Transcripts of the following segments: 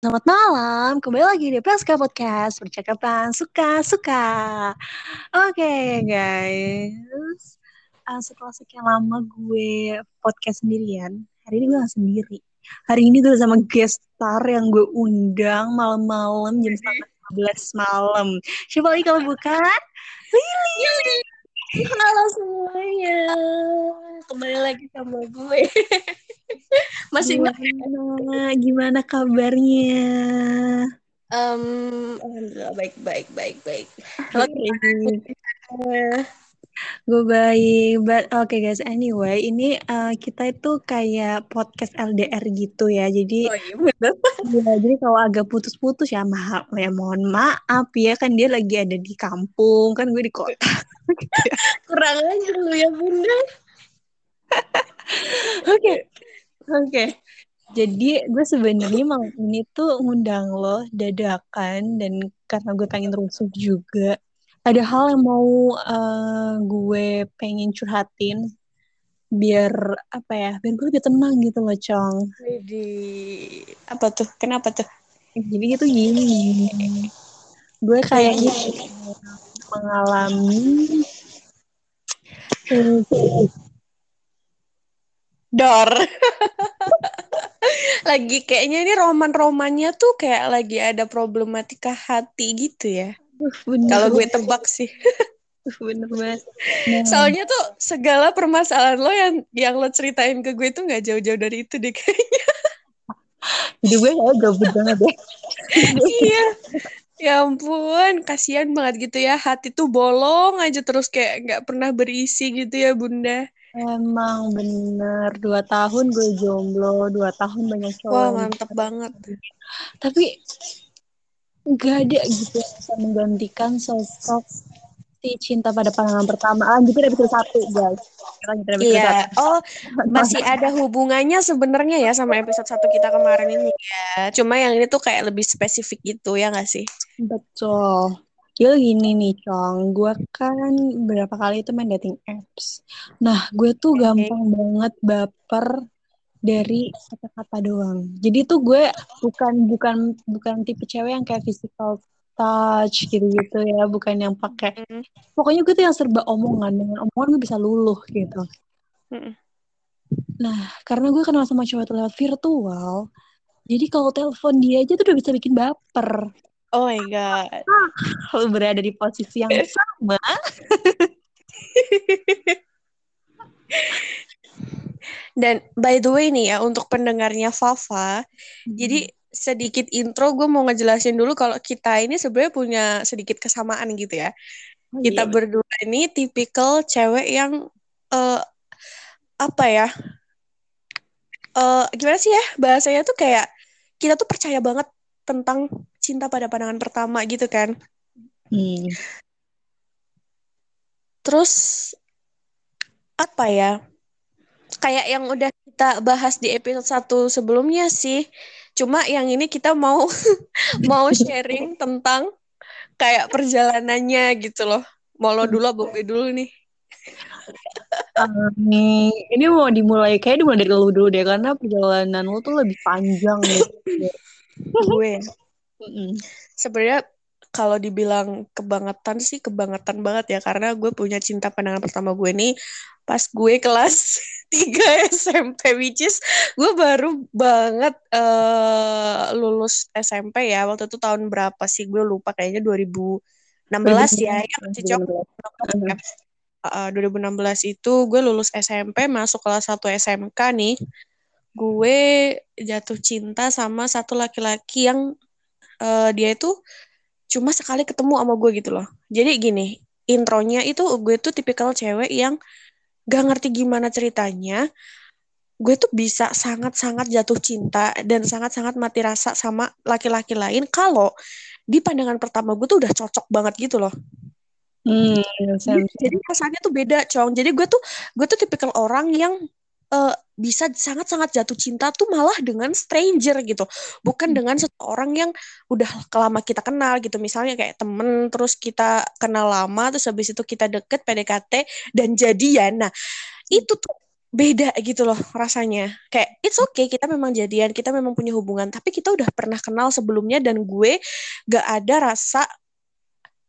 Selamat malam, kembali lagi di PSK Podcast Percakapan Suka-Suka. Oke guys. Uh, Setelah sekian lama gue podcast sendirian Hari ini gue gak sendiri. Hari ini gue sama guest star yang gue undang malam-malam jam setengah 11 malam. Siapa lagi kalau bukan? Lili. Halo semuanya. Kembali lagi sama gue Masih gimana, gimana kabarnya? um, Alhamdulillah baik baik baik baik. Oke, gue baik. But oke okay guys, anyway, ini uh, kita itu kayak podcast LDR gitu ya. Jadi, Oh iya bener. ya, jadi kalau agak putus-putus ya maaf, ya mohon maaf ya kan dia lagi ada di kampung, kan gue di kota. Kurang aja lu ya bunda. Oke, oke. Jadi gue sebenarnya malam ini tuh ngundang lo dadakan dan karena gue pengen rusuh juga. Ada hal yang mau uh, gue pengen curhatin biar apa ya, biar gue lebih tenang gitu loh, Cong. Jadi apa tuh? Kenapa tuh? Jadi itu gini, gue kayaknya mengalami eh, Dor. lagi kayaknya ini roman-romannya tuh kayak lagi ada problematika hati gitu ya. Kalau gue tebak sih. bener banget. Nah, Soalnya tuh segala permasalahan lo yang yang lo ceritain ke gue tuh nggak jauh-jauh dari itu deh kayaknya. jadi gue kayak gabut banget ya. iya. Ya ampun, kasihan banget gitu ya. Hati tuh bolong aja terus kayak nggak pernah berisi gitu ya, Bunda. Emang bener, dua tahun gue jomblo, dua tahun banyak cowok. Wah, mantep banget. Tapi nggak ada gitu yang bisa menggantikan sosok si cinta pada pandangan pertama. Ah, gitu episode satu guys. Episode Iya. satu. Oh, masih ada hubungannya sebenarnya ya sama episode satu kita kemarin ini ya. Cuma yang ini tuh kayak lebih spesifik gitu ya nggak sih? Betul. Jadi gini nih, Cong. Gue kan berapa kali itu main dating apps. Nah, gue tuh gampang banget baper dari kata-kata doang. Jadi tuh gue bukan bukan bukan tipe cewek yang kayak physical touch gitu-gitu ya, bukan yang pakai. Mm. Pokoknya gue tuh yang serba omongan. Dengan omongan gue bisa luluh gitu. Mm. Nah, karena gue kenal sama cowok itu lewat virtual, jadi kalau telepon dia aja tuh udah bisa bikin baper. Oh my god. Kalau berada di posisi yang sama, Dan by the way nih ya untuk pendengarnya Fafa, jadi sedikit intro gue mau ngejelasin dulu kalau kita ini sebenarnya punya sedikit kesamaan gitu ya. Oh, Kita iya. berdua ini tipikal cewek yang eh apa ya? eh gimana sih ya bahasanya tuh kayak kita tuh percaya banget tentang cinta pada pandangan pertama gitu kan. Hmm. Terus apa ya? Kayak yang udah kita bahas di episode satu sebelumnya sih. Cuma yang ini kita mau mau sharing tentang kayak perjalanannya gitu loh. Mau lo dulu gue dulu nih? Um, ini mau dimulai kayak dimulai dari lu dulu deh karena perjalanan lu tuh lebih panjang gitu. Gue. Mm-mm. Sebenarnya kalau dibilang kebangetan sih kebangetan banget ya karena gue punya cinta pandangan pertama gue nih. Pas gue kelas 3 SMP which is gue baru banget eh, lulus SMP ya. Waktu itu tahun berapa sih? Gue lupa kayaknya 2016 ya. Ya masih cok? ya. Uh, 2016 itu gue lulus SMP masuk kelas 1 SMK nih. Gue jatuh cinta sama satu laki-laki yang eh, dia itu cuma sekali ketemu sama gue gitu loh jadi gini intronya itu gue tuh tipikal cewek yang gak ngerti gimana ceritanya gue tuh bisa sangat-sangat jatuh cinta dan sangat-sangat mati rasa sama laki-laki lain kalau di pandangan pertama gue tuh udah cocok banget gitu loh Hmm, jadi, Sam. jadi rasanya tuh beda, Cong. Jadi gue tuh gue tuh tipikal orang yang eh, bisa sangat-sangat jatuh cinta tuh malah dengan stranger gitu, bukan dengan seseorang yang udah lama kita kenal gitu. Misalnya kayak temen, terus kita kenal lama, terus habis itu kita deket PDKT dan jadian. Nah, itu tuh beda gitu loh rasanya. Kayak it's okay kita memang jadian, kita memang punya hubungan, tapi kita udah pernah kenal sebelumnya dan gue gak ada rasa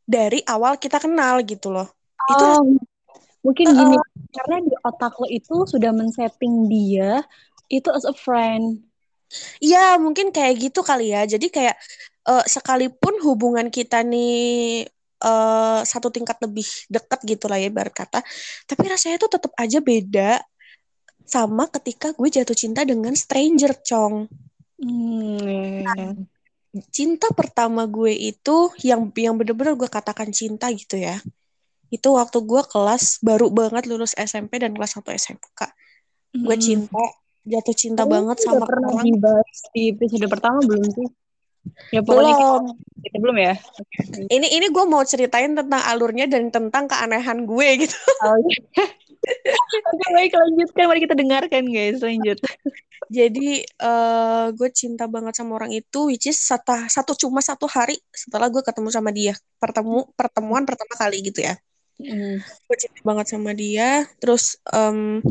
dari awal kita kenal gitu loh. Oh, itu mungkin uh, gini, karena di otak lo itu sudah men-setting dia itu as a friend. Iya, mungkin kayak gitu kali ya. Jadi kayak uh, sekalipun hubungan kita nih uh, satu tingkat lebih dekat gitu lah ya ibarat kata, tapi rasanya tuh tetap aja beda sama ketika gue jatuh cinta dengan stranger, Cong. Hmm. Nah, cinta pertama gue itu yang yang bener-bener gue katakan cinta gitu ya. Itu waktu gue kelas baru banget lulus SMP dan kelas 1 SMK. Hmm. Gue cinta, jatuh cinta banget sama pernah orang. dibahas di episode pertama belum sih? Ya pokoknya belum. Kita, belum ya. Ini ini gue mau ceritain tentang alurnya dan tentang keanehan gue gitu. Oh, iya. Oke baik lanjutkan mari kita dengarkan guys lanjut. Jadi uh, gue cinta banget sama orang itu, which is satu, satu cuma satu hari setelah gue ketemu sama dia, pertemu pertemuan pertama kali gitu ya. Mm. Gue cinta banget sama dia, terus um,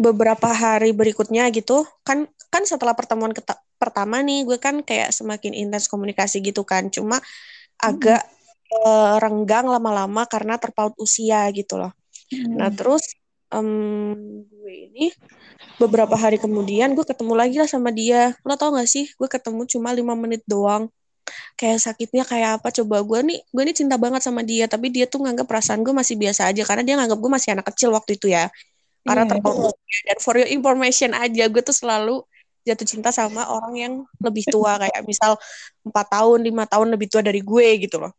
beberapa hari berikutnya gitu, kan kan setelah pertemuan pertama nih, gue kan kayak semakin intens komunikasi gitu kan, cuma agak mm. uh, renggang lama-lama karena terpaut usia gitu loh. Nah hmm. terus um, gue ini beberapa hari kemudian gue ketemu lagi lah sama dia. Lo tau gak sih gue ketemu cuma lima menit doang. Kayak sakitnya kayak apa coba gue nih gue nih cinta banget sama dia tapi dia tuh nganggap perasaan gue masih biasa aja karena dia nganggap gue masih anak kecil waktu itu ya karena yeah. terpaut dan for your information aja gue tuh selalu jatuh cinta sama orang yang lebih tua kayak misal empat tahun lima tahun lebih tua dari gue gitu loh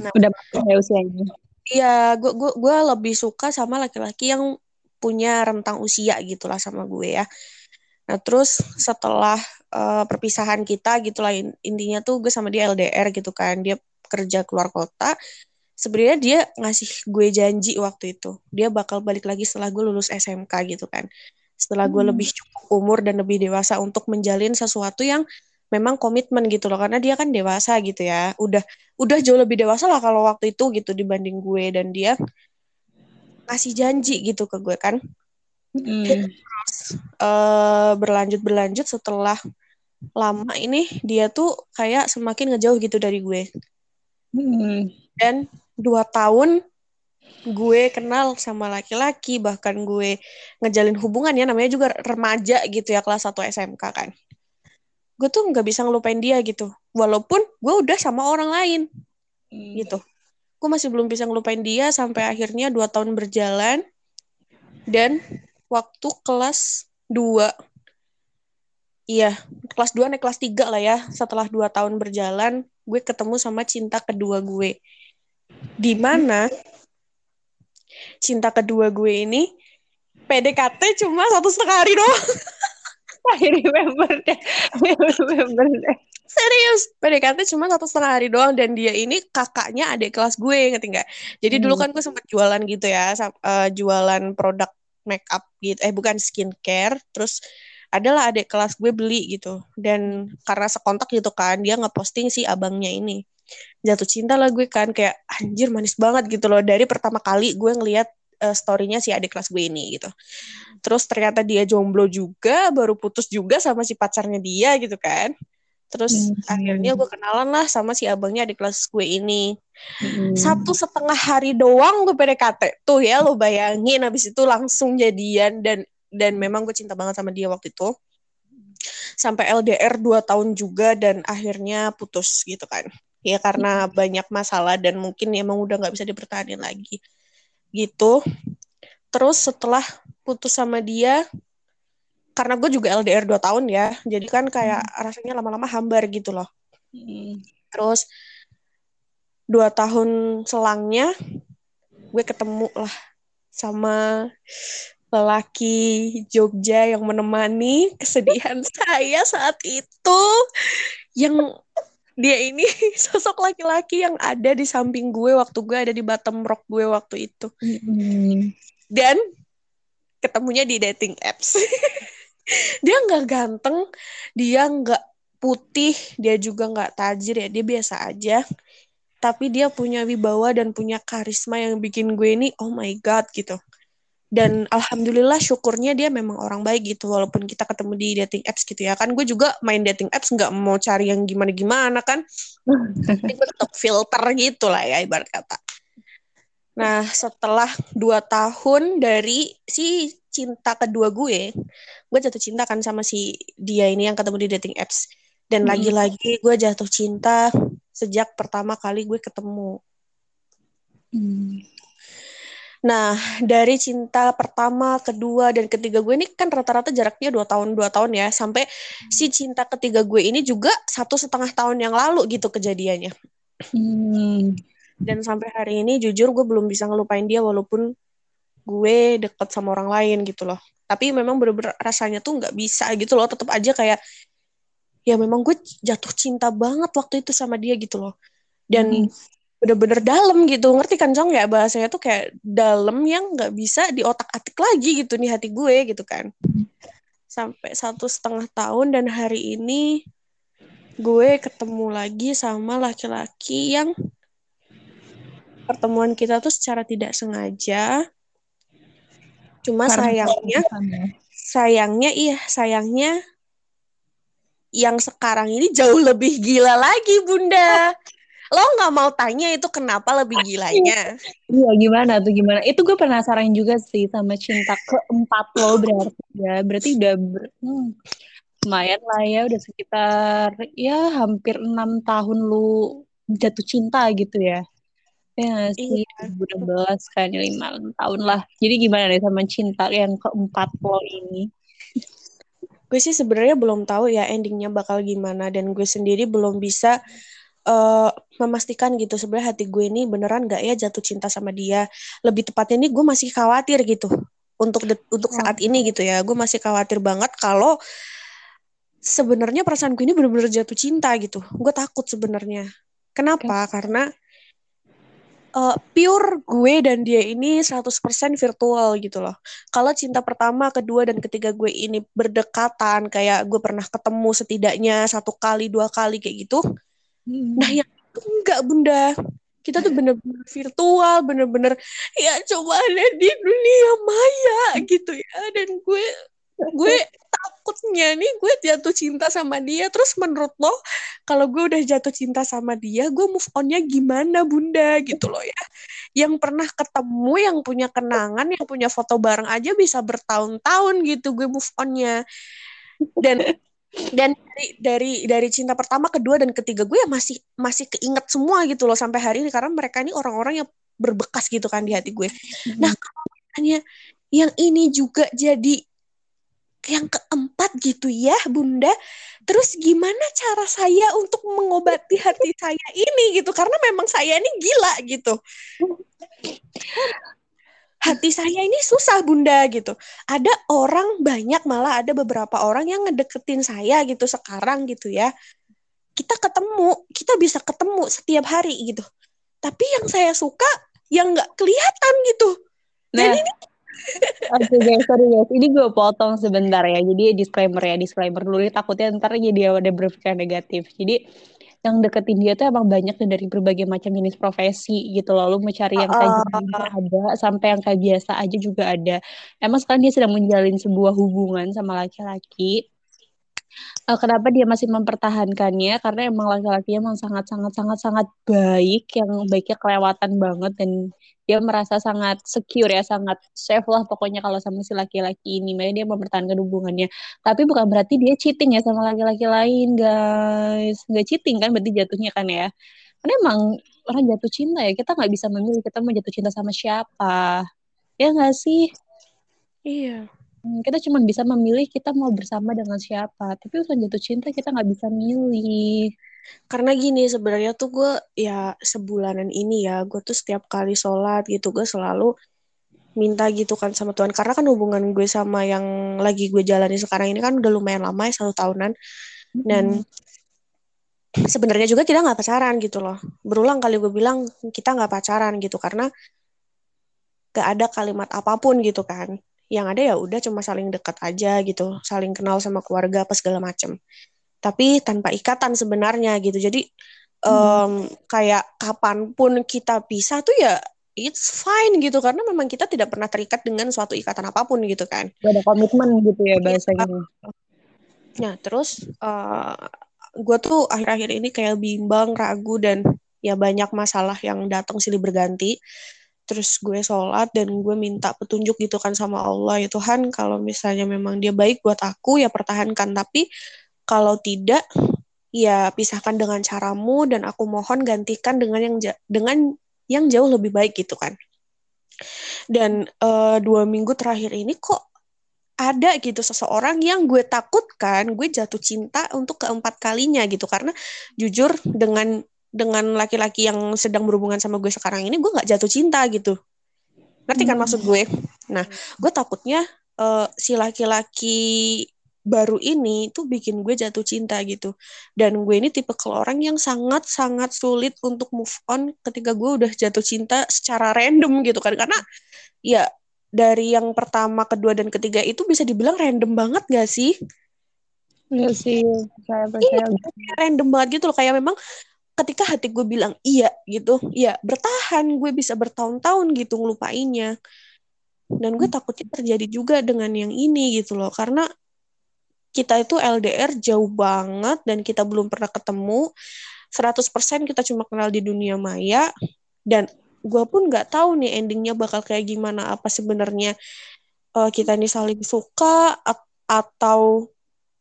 nah, udah ya usianya Iya, gue gue gue lebih suka sama laki-laki yang punya rentang usia gitulah sama gue ya. Nah terus setelah uh, perpisahan kita gitulah intinya tuh gue sama dia LDR gitu kan, dia kerja keluar kota. Sebenarnya dia ngasih gue janji waktu itu, dia bakal balik lagi setelah gue lulus SMK gitu kan. Setelah gue hmm. lebih cukup umur dan lebih dewasa untuk menjalin sesuatu yang memang komitmen gitu loh karena dia kan dewasa gitu ya udah udah jauh lebih dewasa lah kalau waktu itu gitu dibanding gue dan dia kasih janji gitu ke gue kan mm. terus uh, berlanjut berlanjut setelah lama ini dia tuh kayak semakin ngejauh gitu dari gue mm. dan dua tahun gue kenal sama laki-laki bahkan gue ngejalin hubungan ya namanya juga remaja gitu ya kelas 1 SMK kan gue tuh nggak bisa ngelupain dia gitu walaupun gue udah sama orang lain hmm. gitu gue masih belum bisa ngelupain dia sampai akhirnya dua tahun berjalan dan waktu kelas 2 iya kelas 2 naik kelas 3 lah ya setelah dua tahun berjalan gue ketemu sama cinta kedua gue di mana cinta kedua gue ini PDKT cuma satu setengah hari doang I remember deh. remember deh. Serius, PDKT cuma satu setengah hari doang dan dia ini kakaknya adik kelas gue, ngerti nggak? Jadi hmm. dulu kan gue sempat jualan gitu ya, uh, jualan produk make up gitu, eh bukan skincare, terus adalah adik kelas gue beli gitu. Dan karena sekontak gitu kan dia ngeposting si abangnya ini. Jatuh cinta lah gue kan kayak anjir manis banget gitu loh. Dari pertama kali gue ngeliat uh, storynya si adik kelas gue ini gitu. Terus ternyata dia jomblo juga baru putus juga sama si pacarnya dia gitu kan. Terus hmm. akhirnya gue kenalan lah sama si abangnya di kelas gue ini. Hmm. satu setengah hari doang gue PDKT tuh ya lo bayangin habis itu langsung jadian dan dan memang gue cinta banget sama dia waktu itu. Sampai LDR 2 tahun juga dan akhirnya putus gitu kan. Ya karena banyak masalah dan mungkin emang udah nggak bisa dipertahankan lagi. Gitu. Terus setelah putus sama dia karena gue juga LDR 2 tahun ya jadi kan kayak hmm. rasanya lama-lama hambar gitu loh. Hmm. terus dua tahun selangnya gue ketemu lah sama lelaki Jogja yang menemani kesedihan saya saat itu yang dia ini sosok laki-laki yang ada di samping gue waktu gue ada di bottom rock gue waktu itu. Hmm. dan ketemunya di dating apps. Dia nggak ganteng dia nggak putih dia juga nggak tajir ya dia biasa aja. Tapi dia punya wibawa dan punya karisma yang bikin gue ini oh my god gitu dan alhamdulillah syukurnya dia memang orang baik gitu walaupun kita ketemu di dating apps gitu ya. Kan gue juga main dating apps nggak mau cari yang gimana gimana kan gue tetap filter gitu lah ya ibarat kata. Nah setelah dua tahun dari si cinta kedua gue gue jatuh cinta kan sama si dia ini yang ketemu di dating apps. Dan hmm. lagi-lagi gue jatuh cinta sejak pertama kali gue ketemu. Hmm. Nah, dari cinta pertama, kedua, dan ketiga gue ini kan rata-rata jaraknya dua tahun, dua tahun ya. Sampai si cinta ketiga gue ini juga satu setengah tahun yang lalu gitu kejadiannya. Hmm. Dan sampai hari ini jujur gue belum bisa ngelupain dia walaupun gue deket sama orang lain gitu loh. Tapi memang bener-bener rasanya tuh nggak bisa gitu loh. Tetap aja kayak ya memang gue jatuh cinta banget waktu itu sama dia gitu loh. Dan hmm bener-bener dalam gitu. Ngerti kan Jong? Ya bahasanya tuh kayak dalam yang nggak bisa di otak atik lagi gitu nih hati gue gitu kan. Sampai satu setengah tahun dan hari ini gue ketemu lagi sama laki-laki yang pertemuan kita tuh secara tidak sengaja. Cuma Karena sayangnya ya? sayangnya iya sayangnya yang sekarang ini jauh lebih gila lagi bunda lo nggak mau tanya itu kenapa lebih gilanya? Iya gimana tuh gimana? Itu gue penasaran juga sih sama cinta keempat lo berarti ya. Berarti udah ber, hmm, lumayan lah ya udah sekitar ya hampir enam tahun lu jatuh cinta gitu ya. Ya sih? Iya. 2016 kan lima tahun lah. Jadi gimana deh sama cinta yang keempat lo ini? Gue sih sebenarnya belum tahu ya endingnya bakal gimana. Dan gue sendiri belum bisa uh, memastikan gitu sebenarnya hati gue ini beneran gak ya jatuh cinta sama dia lebih tepatnya nih gue masih khawatir gitu untuk untuk saat oh. ini gitu ya gue masih khawatir banget kalau sebenarnya perasaan gue ini bener-bener jatuh cinta gitu gue takut sebenarnya kenapa okay. karena uh, pure gue dan dia ini 100% virtual gitu loh. Kalau cinta pertama, kedua, dan ketiga gue ini berdekatan, kayak gue pernah ketemu setidaknya satu kali, dua kali kayak gitu, Nah yang itu enggak bunda. Kita tuh bener-bener virtual, bener-bener ya coba ada di dunia maya gitu ya. Dan gue gue takutnya nih gue jatuh cinta sama dia terus menurut lo kalau gue udah jatuh cinta sama dia gue move onnya gimana bunda gitu loh ya yang pernah ketemu yang punya kenangan yang punya foto bareng aja bisa bertahun-tahun gitu gue move onnya dan dan dari dari dari cinta pertama kedua dan ketiga gue ya masih masih keinget semua gitu loh sampai hari ini. Karena mereka ini orang-orang yang berbekas gitu kan di hati gue. Mm-hmm. nah kalau misalnya yang ini juga jadi yang keempat gitu ya bunda. Terus gimana cara saya untuk mengobati hati saya ini gitu? Karena memang saya ini gila gitu hati saya ini susah bunda gitu. Ada orang banyak malah ada beberapa orang yang ngedeketin saya gitu sekarang gitu ya. Kita ketemu, kita bisa ketemu setiap hari gitu. Tapi yang saya suka yang nggak kelihatan gitu. Nah, Dan ini Oke okay, guys, sorry guys. Ini gue potong sebentar ya. Jadi disclaimer ya, disclaimer dulu. Takutnya ntar jadi ada berpikir negatif. Jadi yang deketin dia tuh emang banyak dari berbagai macam jenis profesi gitu loh. Lu mencari yang kayak uh, ada sampai yang kayak biasa aja juga ada. Emang sekarang dia sedang menjalin sebuah hubungan sama laki-laki uh, kenapa dia masih mempertahankannya? Karena emang laki-laki emang sangat sangat sangat sangat baik yang baiknya kelewatan banget dan dia merasa sangat secure ya sangat safe lah pokoknya kalau sama si laki-laki ini. Makanya dia mempertahankan hubungannya. Tapi bukan berarti dia cheating ya sama laki-laki lain guys. Nggak cheating kan berarti jatuhnya kan ya? Karena emang orang jatuh cinta ya kita nggak bisa memilih kita mau jatuh cinta sama siapa. Ya nggak sih? Iya kita cuma bisa memilih kita mau bersama dengan siapa. Tapi urusan jatuh cinta kita nggak bisa milih. Karena gini sebenarnya tuh gue ya sebulanan ini ya gue tuh setiap kali sholat gitu gue selalu minta gitu kan sama Tuhan. Karena kan hubungan gue sama yang lagi gue jalani sekarang ini kan udah lumayan lama ya satu tahunan. Dan hmm. sebenarnya juga kita nggak pacaran gitu loh. Berulang kali gue bilang kita nggak pacaran gitu karena gak ada kalimat apa pun gitu kan yang ada ya udah cuma saling dekat aja gitu saling kenal sama keluarga apa segala macem tapi tanpa ikatan sebenarnya gitu jadi um, kayak kapan pun kita pisah tuh ya it's fine gitu karena memang kita tidak pernah terikat dengan suatu ikatan apa pun gitu kan. Gak ada komitmen gitu ya bahasanya. Nah terus uh, gue tuh akhir-akhir ini kayak bimbang, ragu dan ya banyak masalah yang datang silih berganti. Terus gue sholat dan gue minta petunjuk gitu kan sama Allah ya Tuhan kalau misalnya memang dia baik buat aku ya pertahankan tapi kalau tidak ya pisahkan dengan caramu dan aku mohon gantikan dengan yang dengan yang jauh lebih baik gitu kan. Dan uh, dua minggu terakhir ini kok ada gitu seseorang yang gue takutkan gue jatuh cinta untuk keempat kalinya gitu karena jujur dengan dengan laki-laki yang sedang berhubungan sama gue sekarang ini gue nggak jatuh cinta gitu ngerti kan hmm. maksud gue nah gue takutnya uh, si laki-laki baru ini tuh bikin gue jatuh cinta gitu dan gue ini tipe ke orang yang sangat sangat sulit untuk move on ketika gue udah jatuh cinta secara random gitu kan karena ya dari yang pertama, kedua, dan ketiga itu bisa dibilang random banget gak sih? Iya sih, saya percaya. Iya, random banget gitu loh. Kayak memang ketika hati gue bilang iya gitu, ya bertahan. Gue bisa bertahun-tahun gitu ngelupainnya. Dan gue takutnya terjadi juga dengan yang ini gitu loh. Karena kita itu LDR jauh banget dan kita belum pernah ketemu. 100% kita cuma kenal di dunia maya. Dan gue pun nggak tahu nih endingnya bakal kayak gimana apa sebenarnya uh, kita ini saling suka atau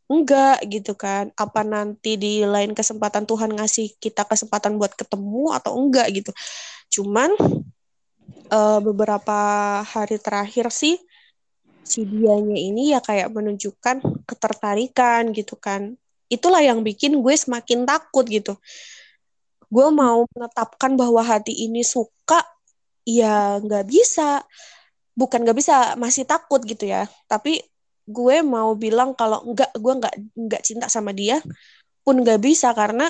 enggak gitu kan. Apa nanti di lain kesempatan Tuhan ngasih kita kesempatan buat ketemu atau enggak gitu. Cuman uh, beberapa hari terakhir sih si dianya ini ya kayak menunjukkan ketertarikan gitu kan. Itulah yang bikin gue semakin takut gitu. Gue mau menetapkan bahwa hati ini suka ya nggak bisa. Bukan nggak bisa masih takut gitu ya. Tapi gue mau bilang kalau nggak gue nggak nggak cinta sama dia pun nggak bisa karena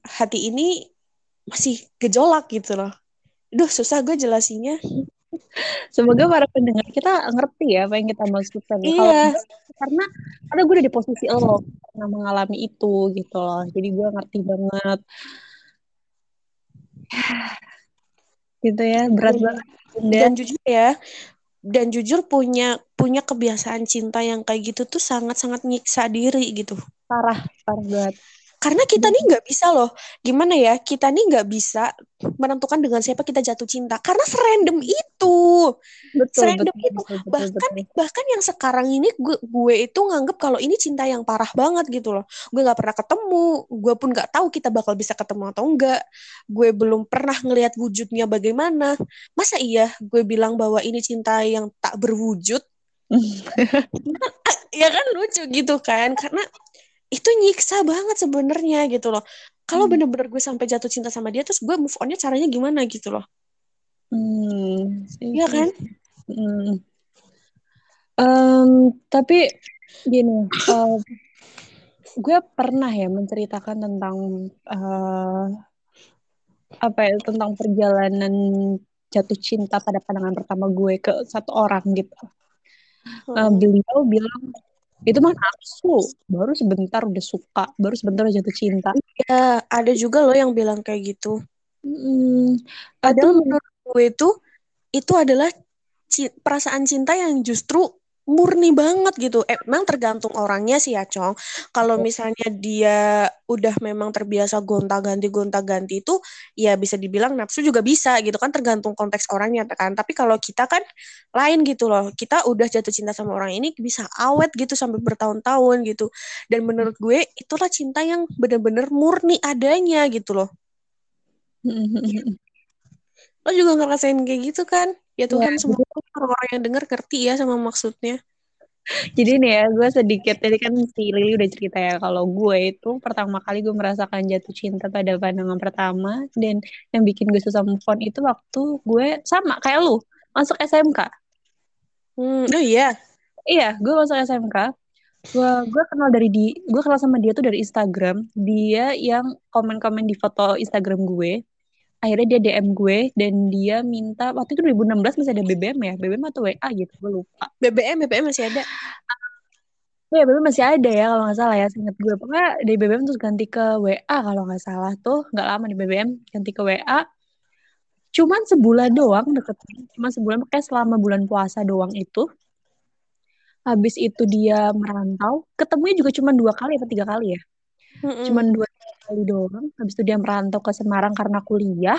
hati ini masih gejolak gitu loh Duh susah gue jelasinya Semoga para pendengar kita ngerti ya apa yang kita maksudkan. Iya. Kalo, karena karena gue udah di posisi lo pernah mengalami itu gitu loh. Jadi gue ngerti banget gitu ya berat dan, banget dan jujur ya dan jujur punya punya kebiasaan cinta yang kayak gitu tuh sangat sangat nyiksa diri gitu. Parah parah banget karena kita nih nggak bisa loh. Gimana ya? Kita nih nggak bisa menentukan dengan siapa kita jatuh cinta. Karena serandom itu. Betul, serandom betul, itu. betul, betul, bahkan betul. bahkan yang sekarang ini gue gue itu nganggep kalau ini cinta yang parah banget gitu loh. Gue nggak pernah ketemu. Gue pun nggak tahu kita bakal bisa ketemu atau enggak gue belum pernah ngelihat wujudnya bagaimana. Masa iya gue bilang bahwa ini cinta yang tak berwujud? Ya kan? Lucu gitu kan? Karena itu nyiksa banget sebenarnya gitu loh kalau hmm. bener-bener gue sampai jatuh cinta sama dia terus gue move onnya caranya gimana gitu loh hmm iya kan hmm. um, tapi gini uh, gue pernah ya menceritakan tentang uh, apa ya tentang perjalanan jatuh cinta pada pandangan pertama gue ke satu orang gitu. Uh, beliau bilang itu mah nafsu. Baru sebentar udah suka baru sebentar udah jatuh cinta. Ya ada juga loh yang bilang kayak gitu. Hmm, padahal menurut gue itu itu adalah perasaan cinta yang justru murni banget gitu. Eh, emang tergantung orangnya sih ya, Cong. Kalau misalnya dia udah memang terbiasa gonta-ganti gonta-ganti itu ya bisa dibilang nafsu juga bisa gitu kan tergantung konteks orangnya kan. Tapi kalau kita kan lain gitu loh. Kita udah jatuh cinta sama orang ini bisa awet gitu sampai bertahun-tahun gitu. Dan menurut gue itulah cinta yang bener-bener murni adanya gitu loh. Lo juga ngerasain kayak gitu kan? Ya Tuhan, ya, semoga orang-orang yang dengar ngerti ya sama maksudnya. Jadi nih ya, gue sedikit tadi kan si Lili udah cerita ya kalau gue itu pertama kali gue merasakan jatuh cinta pada pandangan pertama dan yang bikin gue susah move on itu waktu gue sama kayak lu masuk SMK. Hmm, oh iya. Iya, gue masuk SMK. Gue gue kenal dari di gue kenal sama dia tuh dari Instagram. Dia yang komen-komen di foto Instagram gue akhirnya dia DM gue dan dia minta waktu itu 2016 masih ada BBM ya? BBM atau WA gitu gue lupa. BBM BBM masih ada? Ya, BBM masih ada ya kalau nggak salah ya, ingat gue. Pokoknya dari BBM terus ganti ke WA kalau nggak salah tuh, nggak lama di BBM ganti ke WA. cuman sebulan doang deketin cuma sebulan kayak selama bulan puasa doang itu. Habis itu dia merantau. Ketemunya juga cuma dua kali atau tiga kali ya? Mm-mm. cuman dua kali doang. Habis itu dia merantau ke Semarang karena kuliah.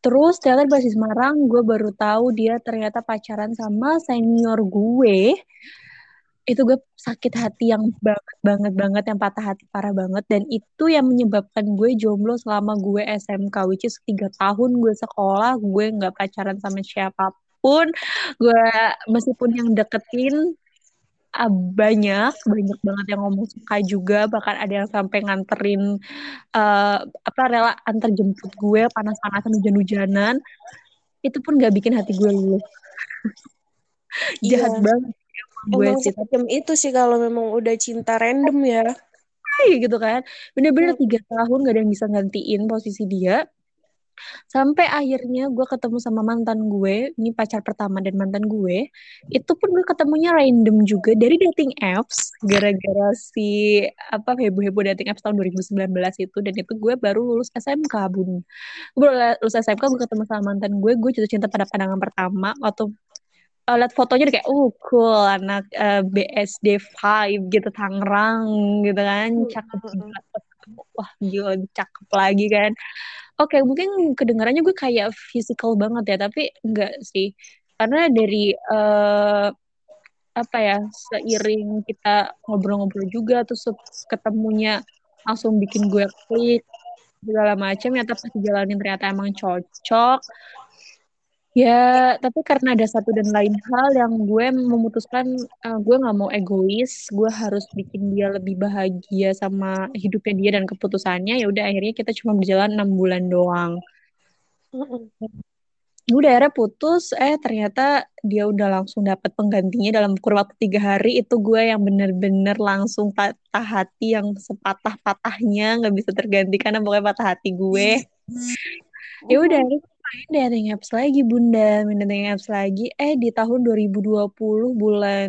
Terus ternyata di basis Semarang gue baru tahu dia ternyata pacaran sama senior gue. Itu gue sakit hati yang banget banget banget yang patah hati parah banget. Dan itu yang menyebabkan gue jomblo selama gue SMK which is tiga tahun gue sekolah gue nggak pacaran sama siapa pun. Gue meskipun yang deketin ah, banyak banyak banget yang ngomong suka juga. Bahkan ada yang sampai nganterin eh, apa rela antar jemput gue panas-panasan hujan-hujanan. Itu pun gak bikin hati gue luluh. Jahat Iya. banget gue Emang sih. itu sih kalau memang udah cinta random ya. gitu kan. Bener-bener tiga tahun gak ada yang bisa gantiin posisi dia sampai akhirnya gue ketemu sama mantan gue ini pacar pertama dan mantan gue itu pun gue ketemunya random juga dari dating apps gara-gara si apa heboh-heboh dating apps tahun 2019 itu dan itu gue baru lulus SMK bun. Gue baru lulus SMK gue ketemu sama mantan gue gue jatuh cinta pada pandangan pertama waktu uh, lihat fotonya udah kayak oh cool anak uh, BSD 5 gitu Tangerang gitu kan cakep banget. Wah gila cakep lagi kan oke mungkin kedengarannya gue kayak physical banget ya tapi enggak sih. Karena dari uh, apa ya seiring kita ngobrol-ngobrol juga terus ketemunya langsung bikin gue klik segala macam ya tapi jalanin ternyata emang cocok Ya, tapi karena ada satu dan lain hal yang gue memutuskan uh, gue nggak mau egois, gue harus bikin dia lebih bahagia sama hidupnya dia dan keputusannya. Ya udah akhirnya kita cuma berjalan enam bulan doang. Udah akhirnya putus, eh ternyata dia udah langsung dapat penggantinya dalam kurun waktu tiga hari. Itu gue yang bener-bener langsung patah hati yang sepatah-patahnya nggak bisa tergantikan, pokoknya patah hati gue. ya udah main dating apps lagi bunda. Main dating apps lagi. Eh di tahun 2020 bulan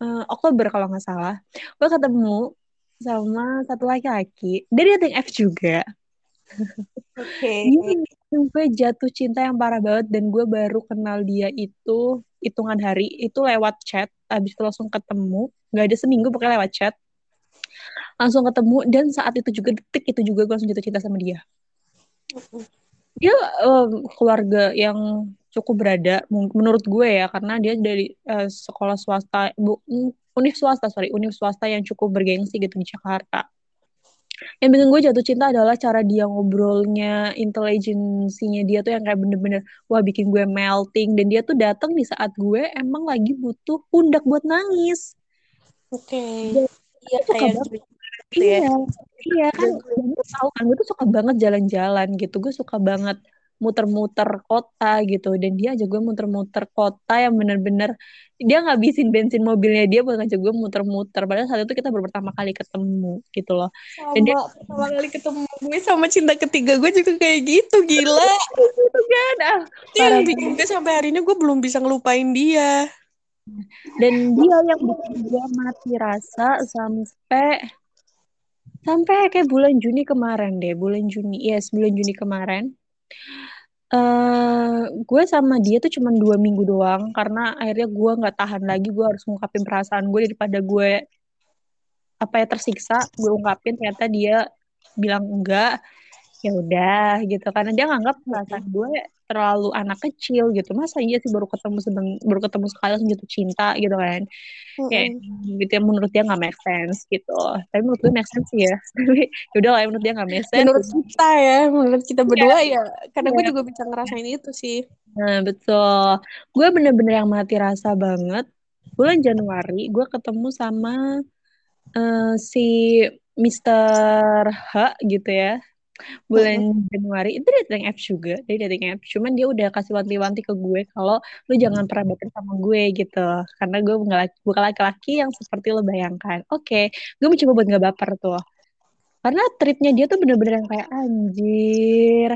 uh, Oktober kalau nggak salah. Gue ketemu sama satu laki-laki. Dari dating apps juga. Oke. Okay. gue jatuh cinta yang parah banget dan gue baru kenal dia itu hitungan hari. Itu lewat chat. Abis itu langsung ketemu. Nggak ada seminggu pokoknya lewat chat. Langsung ketemu dan saat itu juga detik itu juga gue langsung jatuh cinta sama dia dia um, keluarga yang cukup berada menurut gue ya karena dia dari uh, sekolah swasta bu univ swasta sorry univ swasta yang cukup bergengsi gitu di Jakarta. Yang bikin gue jatuh cinta adalah cara dia ngobrolnya intelijensinya dia tuh yang kayak bener-bener wah bikin gue melting. Dan dia tuh datang di saat gue emang lagi butuh pundak buat nangis. Oke. Okay. iya kayak gitu iya ya. iya. kan gue tahu kan gue tuh suka banget jalan-jalan gitu. Gue suka banget muter-muter kota gitu. Dan dia aja gue muter-muter kota yang bener-bener dia ngabisin bensin mobilnya dia buat ngajak gue muter-muter. Padahal saat itu kita baru pertama kali ketemu gitu loh. Sama dan dia, pertama kali ketemu gue sama cinta ketiga gue juga kayak gitu gila. Gitu kan? Ah itu yang bikin gue sampai hari ini gue belum bisa ngelupain dia. Dan dia yang bikin gue mati rasa sampai sampai kayak bulan Juni kemarin deh bulan Juni yes bulan Juni kemarin. Uh, gue sama dia tuh cuma dua minggu doang karena akhirnya gue nggak tahan lagi gue harus ngungkapin perasaan gue daripada gue apa ya tersiksa. Gue ungkapin ternyata dia bilang enggak. Ya udah gitu. Karena dia nganggap perasaan gue terlalu anak kecil gitu masa iya sih baru ketemu sedang baru ketemu sekali langsung jatuh cinta gitu kan. Mm-hmm. kayak gitu ya menurut dia nggak make sense gitu. Tapi menurut gue make sense ya. Tapi udah lah ya menurut dia nggak make sense. Menurut kita ya menurut kita berdua ya, ya karena yeah. gue juga bisa ngerasain itu sih. Nah betul. Gue bener-bener yang mati rasa banget. Bulan Januari gue ketemu sama uh, si Mister H gitu ya bulan. Januari itu dating apps juga dari dating apps. Cuman dia udah kasih wanti-wanti ke gue kalau lu jangan pernah baper sama gue gitu. Karena gue bukan laki-laki yang seperti lo bayangkan. Oke okay. gue mencoba buat nggak baper tuh. Karena tripnya dia tuh bener-bener yang kayak anjir.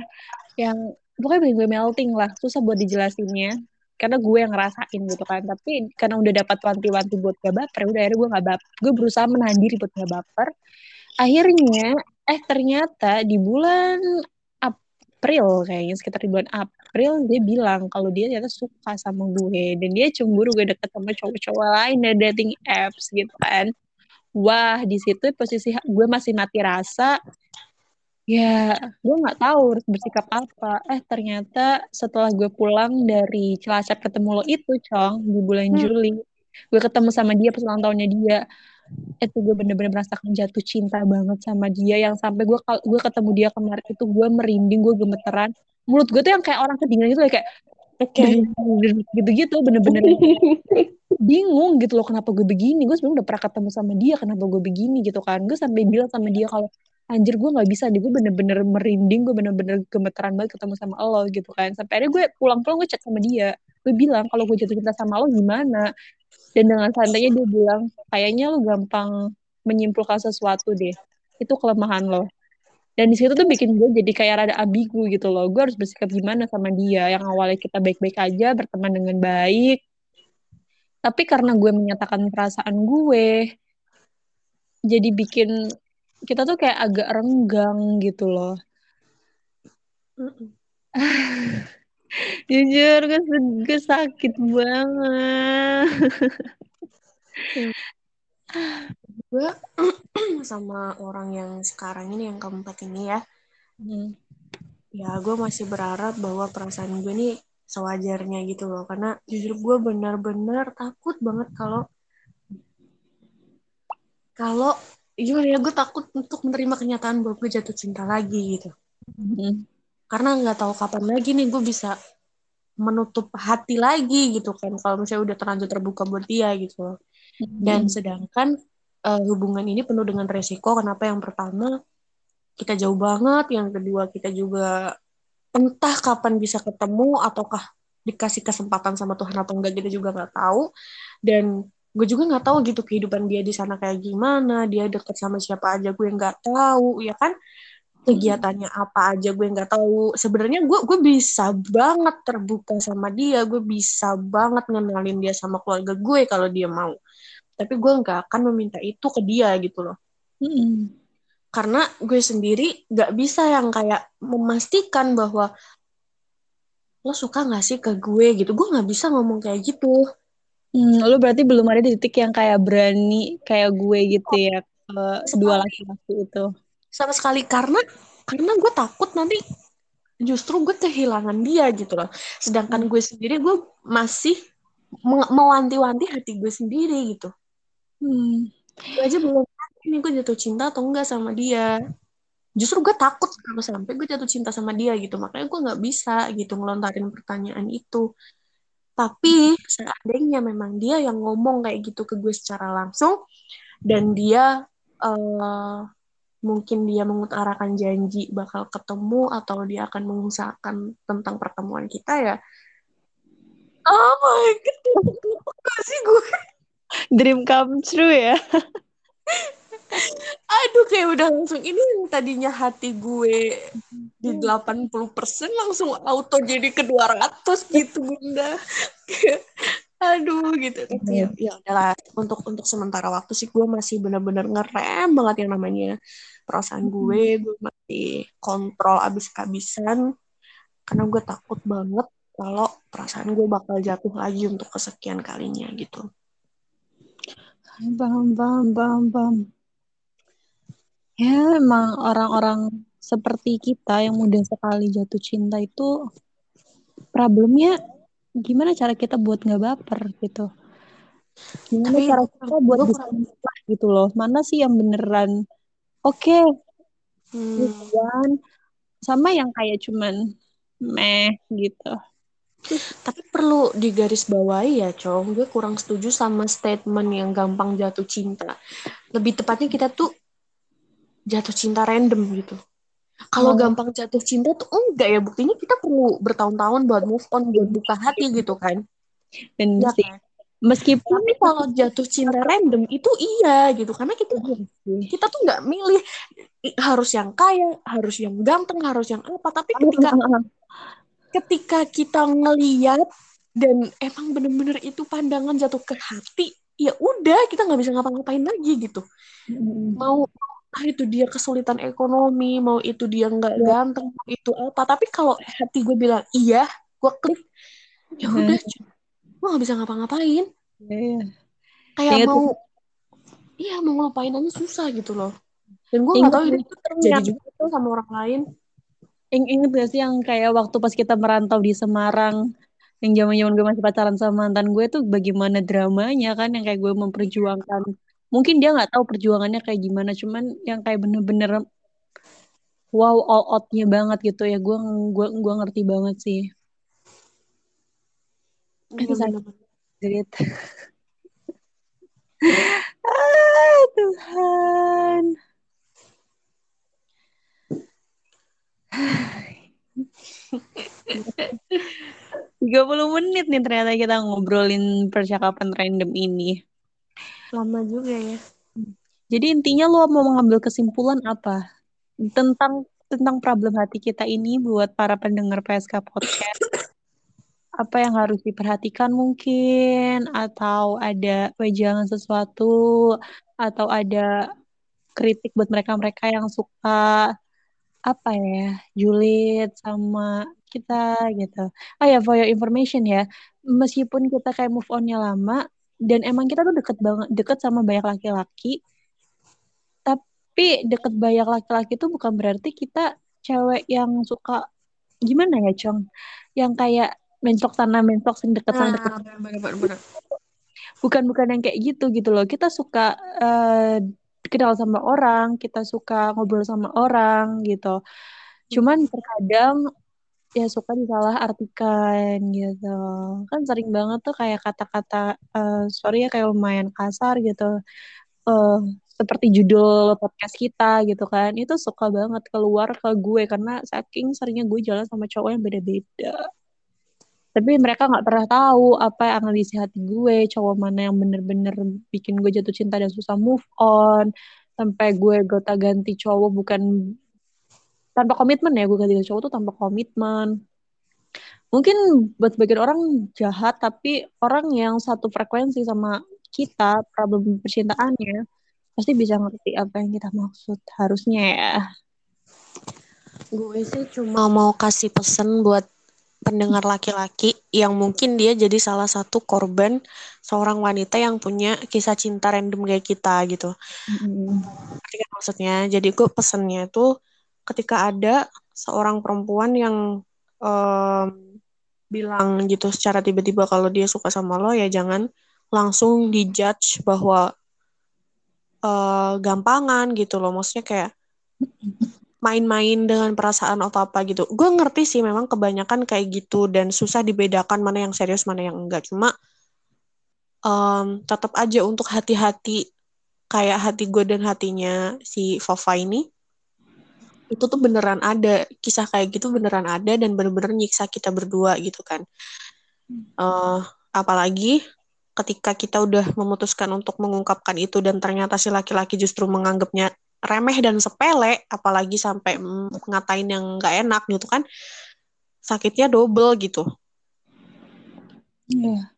Yang pokoknya bikin gue melting lah susah buat dijelasinnya. Karena gue yang ngerasain gitu kan. Tapi karena udah dapat wanti-wanti buat gak baper udah akhirnya gue gak baper gue berusaha menahan diri buat gak baper. Akhirnya eh ternyata di bulan April kayaknya sekitar di bulan April dia bilang kalau dia ternyata suka sama gue. Dan dia cemburu gue deket sama cowok-cowok lain dari dating apps gitu kan. Wah di situ posisi gue masih mati rasa. Ya gue nggak tahu harus bersikap apa. Eh ternyata setelah gue pulang dari Cilacap ketemu lo itu cong di bulan Hmm. Juli gue ketemu sama dia pas ulang tahunnya dia itu gue bener-bener merasakan jatuh cinta banget sama dia yang sampai gue gue ketemu dia kemarin itu gue merinding gue gemeteran. Mulut gue tuh yang kayak orang kedinginan gitu kayak Oke. gitu-gitu bener-bener bingung gitu loh kenapa gue begini? Gue sebenarnya udah pernah ketemu sama dia kenapa gue begini gitu kan? Gue sampai bilang sama dia kalau anjir gue nggak bisa deh gue bener-bener merinding gue bener-bener gemeteran banget ketemu sama lo gitu kan. Sampai akhirnya gue pulang-pulang gue chat sama dia. Gue bilang kalau gue jatuh cinta sama lo gimana dan dengan santainya dia bilang kayaknya lo gampang menyimpulkan sesuatu deh. Itu kelemahan lo. Dan di situ tuh bikin gue jadi kayak rada ambigu gitu loh. Gue harus bersikap gimana sama dia? Yang awalnya kita baik-baik aja berteman dengan baik. Tapi karena gue menyatakan perasaan gue jadi bikin kita tuh kayak agak renggang gitu loh. jujur gue, gue sakit banget Gue sama orang yang sekarang ini yang keempat ini ya, Hmm. ya gue masih berharap bahwa perasaan gue ini sewajarnya gitu loh. Karena jujur gue benar-benar takut banget kalau kalau gimana ya gue takut untuk menerima kenyataan bahwa gue jatuh cinta lagi gitu. Hmm. Karena nggak tahu kapan lagi nih gue bisa menutup hati lagi gitu kan kalau misalnya udah terlanjur terbuka buat dia gitu loh. Dan sedangkan eh, hubungan ini penuh dengan resiko. Kenapa? Yang pertama, kita jauh banget. Yang kedua, kita juga entah kapan bisa ketemu ataukah dikasih kesempatan sama Tuhan atau enggak kita juga nggak tahu. Dan gue juga nggak tahu gitu kehidupan dia di sana kayak gimana. Dia deket sama siapa aja gue nggak tahu, ya kan? Kegiatannya apa aja gue nggak tahu. Sebenarnya gue gue bisa banget terbuka sama dia. Gue bisa banget ngenalin dia sama keluarga gue kalau dia mau tapi gue nggak akan meminta itu ke dia gitu loh Hmm. karena gue sendiri nggak bisa yang kayak memastikan bahwa lo suka nggak sih ke gue gitu gue nggak bisa ngomong kayak gitu Hmm, lu berarti belum ada di titik yang kayak berani kayak gue gitu ya ke dua laki-laki itu. Sama sekali. Karena karena gue takut nanti justru gue kehilangan dia gitu loh. Sedangkan gue sendiri gue masih me- mewanti-wanti hati gue sendiri gitu. Hmm. gue aja belum tahu ini gue jatuh cinta atau enggak sama dia. Justru gue takut kalau sampai gue jatuh cinta sama dia gitu. Makanya gue nggak bisa gitu ngelontarin pertanyaan itu. Tapi seandainya memang dia yang ngomong kayak gitu ke gue secara langsung dan dia eh, mungkin dia mengutarakan janji bakal ketemu atau dia akan mengusahakan tentang pertemuan kita ya. Oh my god. Kenapa sih gue? Dream come true ya. aduh kayak udah langsung ini yang tadinya hati gue di 80% langsung auto jadi ke 200 gitu bunda aduh gitu. Tapi ya, ya udahlah untuk untuk sementara waktu sih gue masih benar-benar ngerem banget yang namanya perasaan gue. Gue masih kontrol abis-abisan. Karena gue takut banget kalau perasaan gue bakal jatuh lagi untuk kesekian kalinya gitu. Bam, bam, bam, bam. Ya, emang orang-orang seperti kita yang mudah sekali jatuh cinta itu problemnya gimana cara kita buat nggak baper gitu. Gimana Tapi cara kita buat bisa gitu loh. Mana sih yang beneran oke, hmm, gitu sama yang kayak cuman meh gitu. Tapi perlu digarisbawahi ya, Cong. Gue kurang setuju sama statement yang gampang jatuh cinta. Lebih tepatnya kita tuh jatuh cinta random gitu. Kalau Oh. gampang jatuh cinta tuh enggak ya. Buktinya kita perlu bertahun-tahun buat move on, buat buka hati gitu kan. Dan Ya sih, kan? meskipun Tapi kalau jatuh cinta random itu iya gitu. Karena kita kita tuh nggak milih harus yang kaya, harus yang ganteng, harus yang apa. Tapi ketika ketika kita ngeliat dan emang bener-bener itu pandangan jatuh ke hati ya udah kita nggak bisa ngapa-ngapain lagi gitu mau ah itu dia kesulitan ekonomi mau itu dia nggak Ya. ganteng mau itu apa. Tapi kalau hati gue bilang iya gue klik. Ya Hmm. udah gue nggak bisa ngapa-ngapain. Iya. kayak Ingat mau iya mau ngelupain aja susah gitu loh. Dan gue nggak tahu ini terjadi juga sama orang lain. Ing inget gak sih yang kayak waktu pas kita merantau di Semarang yang zaman-zaman gue masih pacaran sama mantan gue tuh bagaimana dramanya kan yang kayak gue memperjuangkan mungkin dia nggak tahu perjuangannya kayak gimana cuman yang kayak bener-bener wow all outnya banget gitu ya gue gue gue ngerti banget sih Itu saya- Bener-bener. Jerit. ah, Tuhan 30 menit nih ternyata kita ngobrolin percakapan random ini. Lama juga ya. Jadi intinya lo mau mengambil kesimpulan apa? Tentang tentang problem hati kita ini buat para pendengar PSK Podcast? Apa yang harus diperhatikan mungkin? Atau ada wejangan sesuatu? Atau ada kritik buat mereka-mereka yang suka apa ya julid sama kita gitu. Oh ya for your information ya, meskipun kita kayak move onnya lama dan emang kita tuh deket banget deket sama banyak laki-laki, tapi deket banyak laki-laki itu bukan berarti kita cewek yang suka gimana ya Cong, yang kayak mentok sana mentok sini deket sana deket bener-bener bukan bukan yang kayak gitu gitu loh. Kita suka eh, kenal sama orang kita suka ngobrol sama orang gitu. Cuman terkadang ya suka disalah artikan gitu. Kan sering banget tuh kayak kata-kata eh, sorry ya kayak lumayan kasar gitu. Eh seperti judul podcast kita gitu kan. Itu suka banget keluar ke gue karena saking seringnya gue jalan sama cowok yang beda-beda. Tapi mereka nggak pernah tahu apa yang ada di hati gue cowok mana yang bener-bener bikin gue jatuh cinta dan susah move on. Sampai gue gota ganti cowok bukan tanpa komitmen ya gue ganti cowok tuh tanpa komitmen mungkin buat sebagian orang jahat tapi orang yang satu frekuensi sama kita problem percintaannya pasti bisa ngerti apa yang kita maksud harusnya ya gue sih cuma mau kasih pesan buat pendengar laki-laki yang mungkin dia jadi salah satu korban seorang wanita yang punya kisah cinta random kayak kita gitu. Kan maksudnya? Jadi gue pesennya tuh ketika ada seorang perempuan yang em, bilang gitu secara tiba-tiba kalau dia suka sama lo ya jangan langsung dijudge bahwa eh, gampangan gitu loh. Maksudnya kayak main-main dengan perasaan atau apa gitu. Gue ngerti sih memang kebanyakan kayak gitu dan susah dibedakan mana yang serius mana yang enggak. Cuma em, tetap aja untuk hati-hati kayak hati gue dan hatinya si Fafa ini itu tuh beneran ada kisah kayak gitu beneran ada dan bener-bener nyiksa kita berdua gitu kan. Eh, apalagi ketika kita udah memutuskan untuk mengungkapkan itu dan ternyata si laki-laki justru menganggapnya remeh dan sepele, apalagi sampai ngatain yang nggak enak gitu kan, sakitnya double gitu. Iya.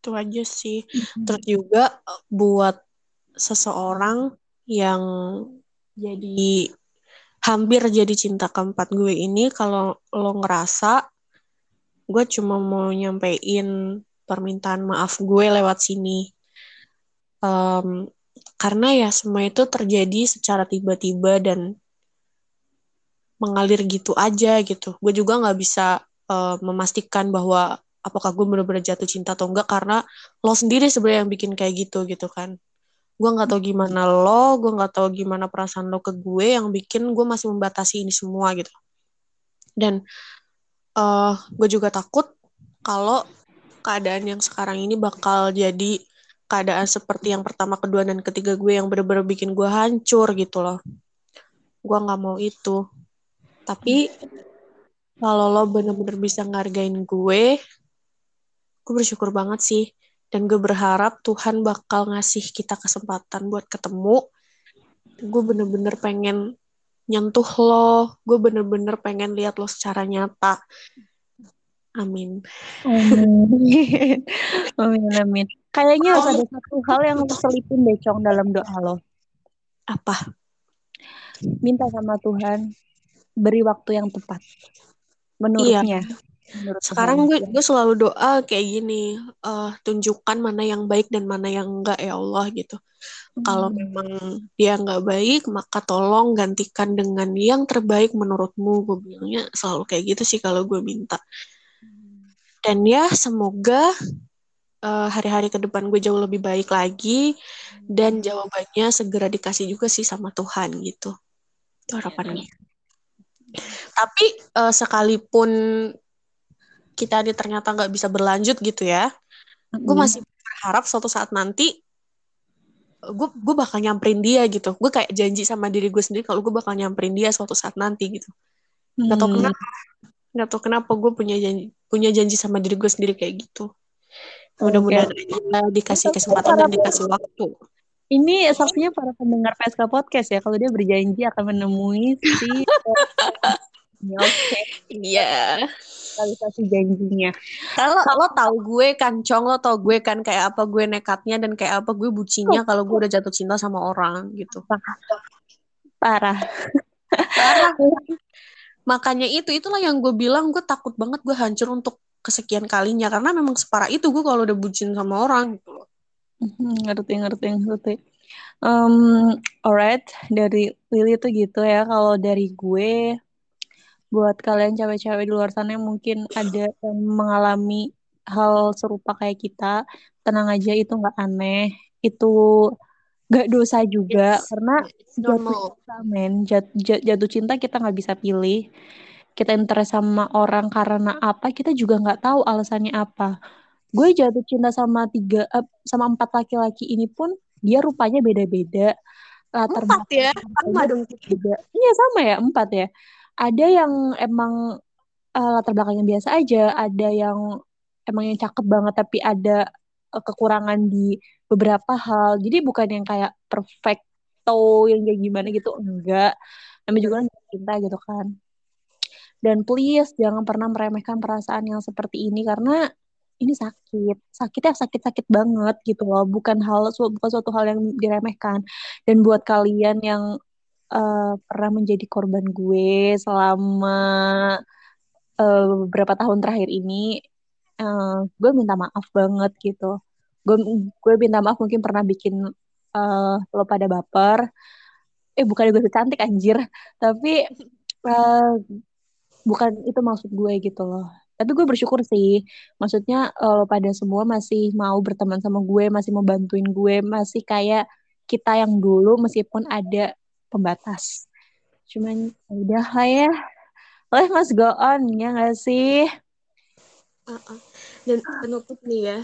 Itu aja sih. Terus juga eh, buat seseorang yang jadi hampir jadi cinta keempat gue ini, kalau lo ngerasa gue cuma mau nyampein permintaan maaf gue lewat sini. Em, karena ya semua itu terjadi secara tiba-tiba dan mengalir gitu aja gitu. Gue juga nggak bisa eh, memastikan bahwa apakah gue bener-bener jatuh cinta atau enggak karena lo sendiri sebenarnya yang bikin kayak gitu gitu kan. Gue nggak tahu gimana lo, gue nggak tahu gimana perasaan lo ke gue yang bikin gue masih membatasi ini semua gitu. Dan eh gue juga takut kalau keadaan yang sekarang ini bakal jadi keadaan seperti yang pertama, kedua, dan ketiga gue yang bener-bener bikin gue hancur gitu loh. Gue nggak mau itu. Tapi kalau lo bener-bener bisa ngargain gue, gue bersyukur banget sih. Dan gue berharap Tuhan bakal ngasih kita kesempatan buat ketemu. Gue bener-bener pengen nyentuh lo. Gue bener-bener pengen lihat lo secara nyata. Amin. Amin. Amin, amin. Kayaknya harus ada satu hal yang lo selipin deh, Cong, dalam doa lo. Apa? minta sama Tuhan beri waktu yang tepat menurutnya. Iya. Menurut Sekarang gue gue selalu doa kayak gini, uh, tunjukkan mana yang baik dan mana yang enggak ya Allah gitu. Hmm. Kalau memang dia nggak baik, maka tolong gantikan dengan yang terbaik menurutmu. Gue bilangnya selalu kayak gitu sih kalau gue minta. Dan ya semoga uh, hari-hari ke depan gue jauh lebih baik lagi dan jawabannya segera dikasih juga sih sama Tuhan gitu. Itu harapannya. Tapi uh, sekalipun kita ini ternyata nggak bisa berlanjut gitu ya, mm-hmm. gue masih berharap suatu saat nanti gue gue bakal nyamperin dia gitu. Gue kayak janji sama diri gue sendiri kalau gue bakal nyamperin dia suatu saat nanti gitu. Mm. Gak tau kenapa, gak tau kenapa gue punya janji punya janji sama diri gue sendiri kayak gitu. Mudah-mudahan okay. dikasih kesempatan dan dikasih waktu. Ini sepertinya para pendengar PSK Podcast ya, kalau dia berjanji akan menemui si Oke. Iya. Realisasi janjinya. Kalau lo tau gue kan, Cong, lo tau gue kan kayak apa gue nekatnya dan kayak apa gue bucinya kalau gue udah jatuh cinta sama orang gitu. Parah. Parah. Makanya itu, itulah yang gue bilang gue takut banget gue hancur untuk kesekian kalinya karena memang separah itu gue kalau udah bucin sama orang gitu loh. Hmm, ngerti ngerti ngerti um, alright dari Lily tuh gitu ya kalau dari gue buat kalian cewek-cewek di luar sana yang mungkin ada yang mengalami hal serupa kayak kita tenang aja itu nggak aneh. Itu nggak dosa juga it's, karena jatuh cinta men. Jat, jat, jatuh cinta kita nggak bisa pilih. Kita interest sama orang karena apa kita juga nggak tahu alasannya apa. Gue jatuh cinta sama tiga uh, sama empat laki-laki ini pun dia rupanya beda-beda. Latar empat ya? sama dong. beda iya sama ya? Empat ya ada yang emang uh, latar belakangnya biasa aja ada yang emang yang cakep banget tapi ada uh, kekurangan di beberapa hal. Jadi bukan yang kayak perfecto yang kayak gimana gitu enggak. Namanya juga kan cinta gitu kan. Dan please jangan pernah meremehkan perasaan yang seperti ini karena ini sakit. Sakitnya sakit-sakit banget gitu loh. Bukan hal bukan suatu hal yang diremehkan. Dan buat kalian yang uh, pernah menjadi korban gue selama uh, beberapa tahun terakhir ini uh, gue minta maaf banget gitu. Gue gue minta maaf mungkin pernah bikin uh, lo pada baper. Eh bukan gue cantik anjir. Tapi uh, bukan itu maksud gue gitu loh. Tapi gue bersyukur sih. Maksudnya uh, pada semua masih mau berteman sama gue masih mau bantuin gue masih kayak kita yang dulu meskipun ada pembatas. Cuman ya udah lah ya. Oleh mas go on ya gak sih? Uh -uh. dan penutup nih ya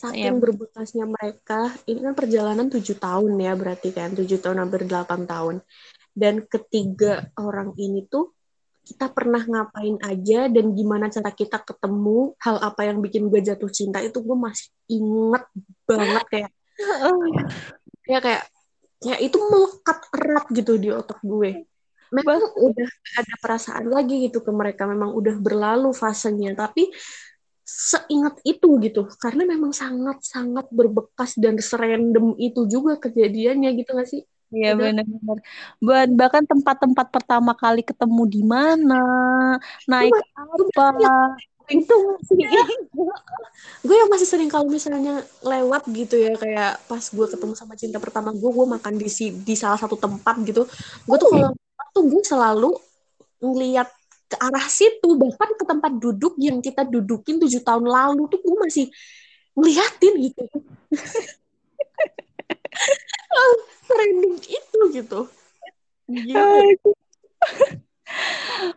saking ya. berbekasnya mereka ini kan perjalanan tujuh tahun ya berarti kan tujuh tahun hampir delapan tahun. Dan ketiga orang ini tuh kita pernah ngapain aja dan gimana cara kita ketemu hal apa yang bikin gue jatuh cinta itu gue masih inget banget kayak ya kayak ya itu melekat erat gitu di otak gue. Memang udah ada perasaan lagi gitu ke mereka. Memang udah berlalu fasenya. Tapi seingat itu gitu. Karena memang sangat sangat berbekas dan serandom itu juga kejadiannya gitu gak sih? Iya benar-benar. Buat bahkan tempat-tempat pertama kali ketemu di mana, naik apa, itu masih ya. gue yang masih sering kalau misalnya lewat gitu ya kayak pas gue ketemu sama cinta pertama gue gue makan di di salah satu tempat gitu. Gue tuh kalau tuh gue selalu ngeliat ke arah situ bahkan ke tempat duduk yang kita dudukin tujuh tahun lalu tuh gue masih ngeliatin gitu. Trending itu gitu.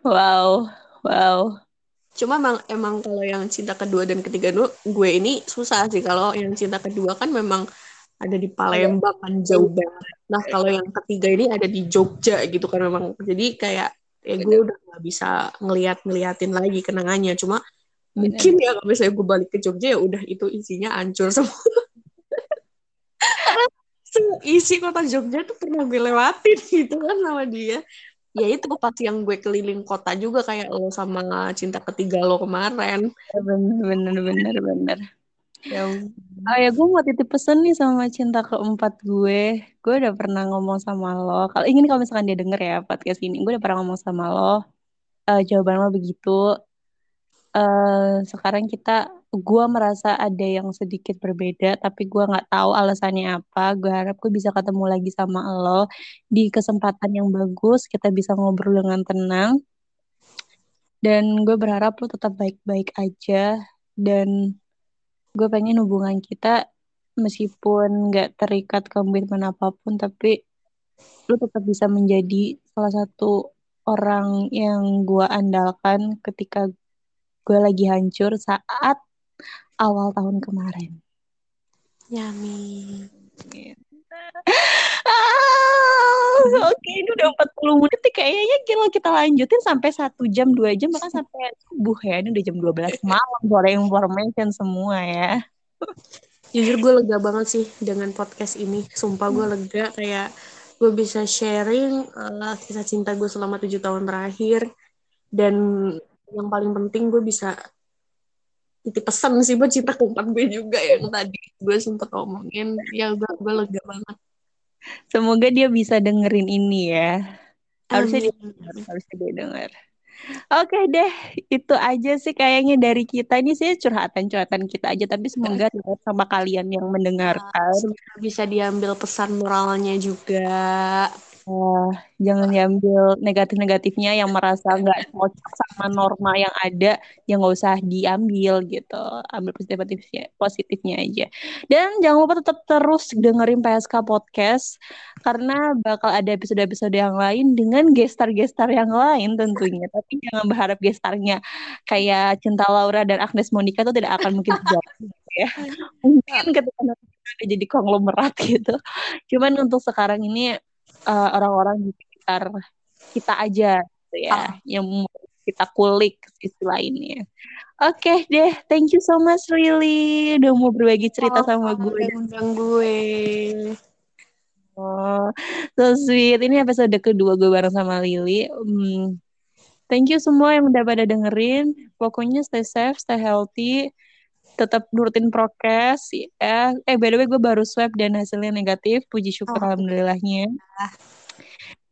Wow wow cuma emang emang kalau yang cinta kedua dan ketiga dulu gue ini susah sih. Kalau yang cinta kedua kan memang ada di Palembang kan jauh banget. Nah kalau yang ketiga ini ada di Jogja gitu kan memang. Jadi kayak ya gue udah gak bisa ngeliat ngeliatin lagi kenangannya. Cuma mungkin ya kalau misalnya gue balik ke Jogja ya udah itu isinya hancur semua. Isi kota Jogja tuh pernah gue lewatin gitu kan sama dia ya itu pas yang gue keliling kota juga kayak lo sama cinta ketiga lo kemarin bener bener bener bener Ya. Oh ya, gue mau titip pesan nih sama cinta keempat gue. Gue udah pernah ngomong sama lo. Kalau ingin kalau misalkan dia denger ya podcast ini, gue udah pernah ngomong sama lo. Uh, jawaban lo begitu. Uh, sekarang kita, gue merasa ada yang sedikit berbeda, tapi gue nggak tahu alasannya apa. Gue harap gue bisa ketemu lagi sama lo di kesempatan yang bagus. Kita bisa ngobrol dengan tenang. Dan gue berharap lo tetap baik-baik aja. Dan gue pengen hubungan kita meskipun nggak terikat komitmen apa pun tapi lu tetap bisa menjadi salah satu orang yang gue andalkan ketika gue lagi hancur saat awal tahun kemarin. Yami. ah, Oke, okay, ini udah 40 menit nih kayaknya kalau kita lanjutin sampai satu jam, dua jam, bahkan sampai subuh ya. Ini udah jam 12 malam, sore information semua ya. Jujur gue lega banget sih dengan podcast ini. Sumpah gue lega kayak gue bisa sharing uh, kisah cinta gue selama tujuh tahun terakhir. Dan yang paling penting gue bisa titip pesan sih buat cinta keempat gue juga yang tadi gue sempet ngomongin ya gue gue lega banget. Semoga dia bisa dengerin ini ya. Harusnya dia denger, harusnya dia denger. Oke deh, itu aja sih kayaknya dari kita. Ini sih curhatan-curhatan kita aja, tapi semoga relate sama kalian yang mendengarkan. Bisa diambil pesan moralnya juga. Uh, jangan diambil negatif-negatifnya yang merasa nggak cocok sama norma yang ada, yang nggak usah diambil gitu. Ambil positifnya, positifnya aja. Dan jangan lupa tetap terus dengerin PSK Podcast karena bakal ada episode-episode yang lain dengan gestar-gestar yang lain tentunya. Tapi jangan berharap gestarnya kayak Cinta Laura dan Agnes Monica itu tidak akan mungkin terjadi ya. Mungkin ketika nanti jadi konglomerat gitu. Cuman untuk sekarang ini uh, orang-orang di sekitar kita aja gitu ya ah. yang kita kulik sisi lainnya. Oke okay, deh, thank you so much Lily udah mau berbagi cerita oh, sama gue. Undang gue. Oh, so sweet. Ini episode kedua gue bareng sama Lily. Hmm, thank you semua yang udah pada dengerin. Pokoknya stay safe, stay healthy tetap nurutin prokes ya. Eh by the way gue baru swab dan hasilnya negatif. Puji syukur oh. alhamdulillahnya.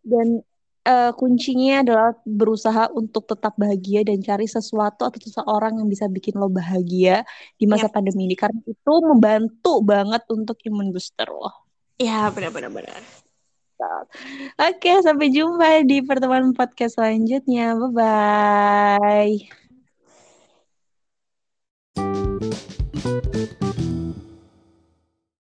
Dan uh, kuncinya adalah berusaha untuk tetap bahagia dan cari sesuatu atau seseorang yang bisa bikin lo bahagia di masa ya. pandemi ini karena itu membantu banget untuk imun booster lo. Ya benar-benar benar. Oke, sampai jumpa di pertemuan podcast selanjutnya. Bye bye. Thank you.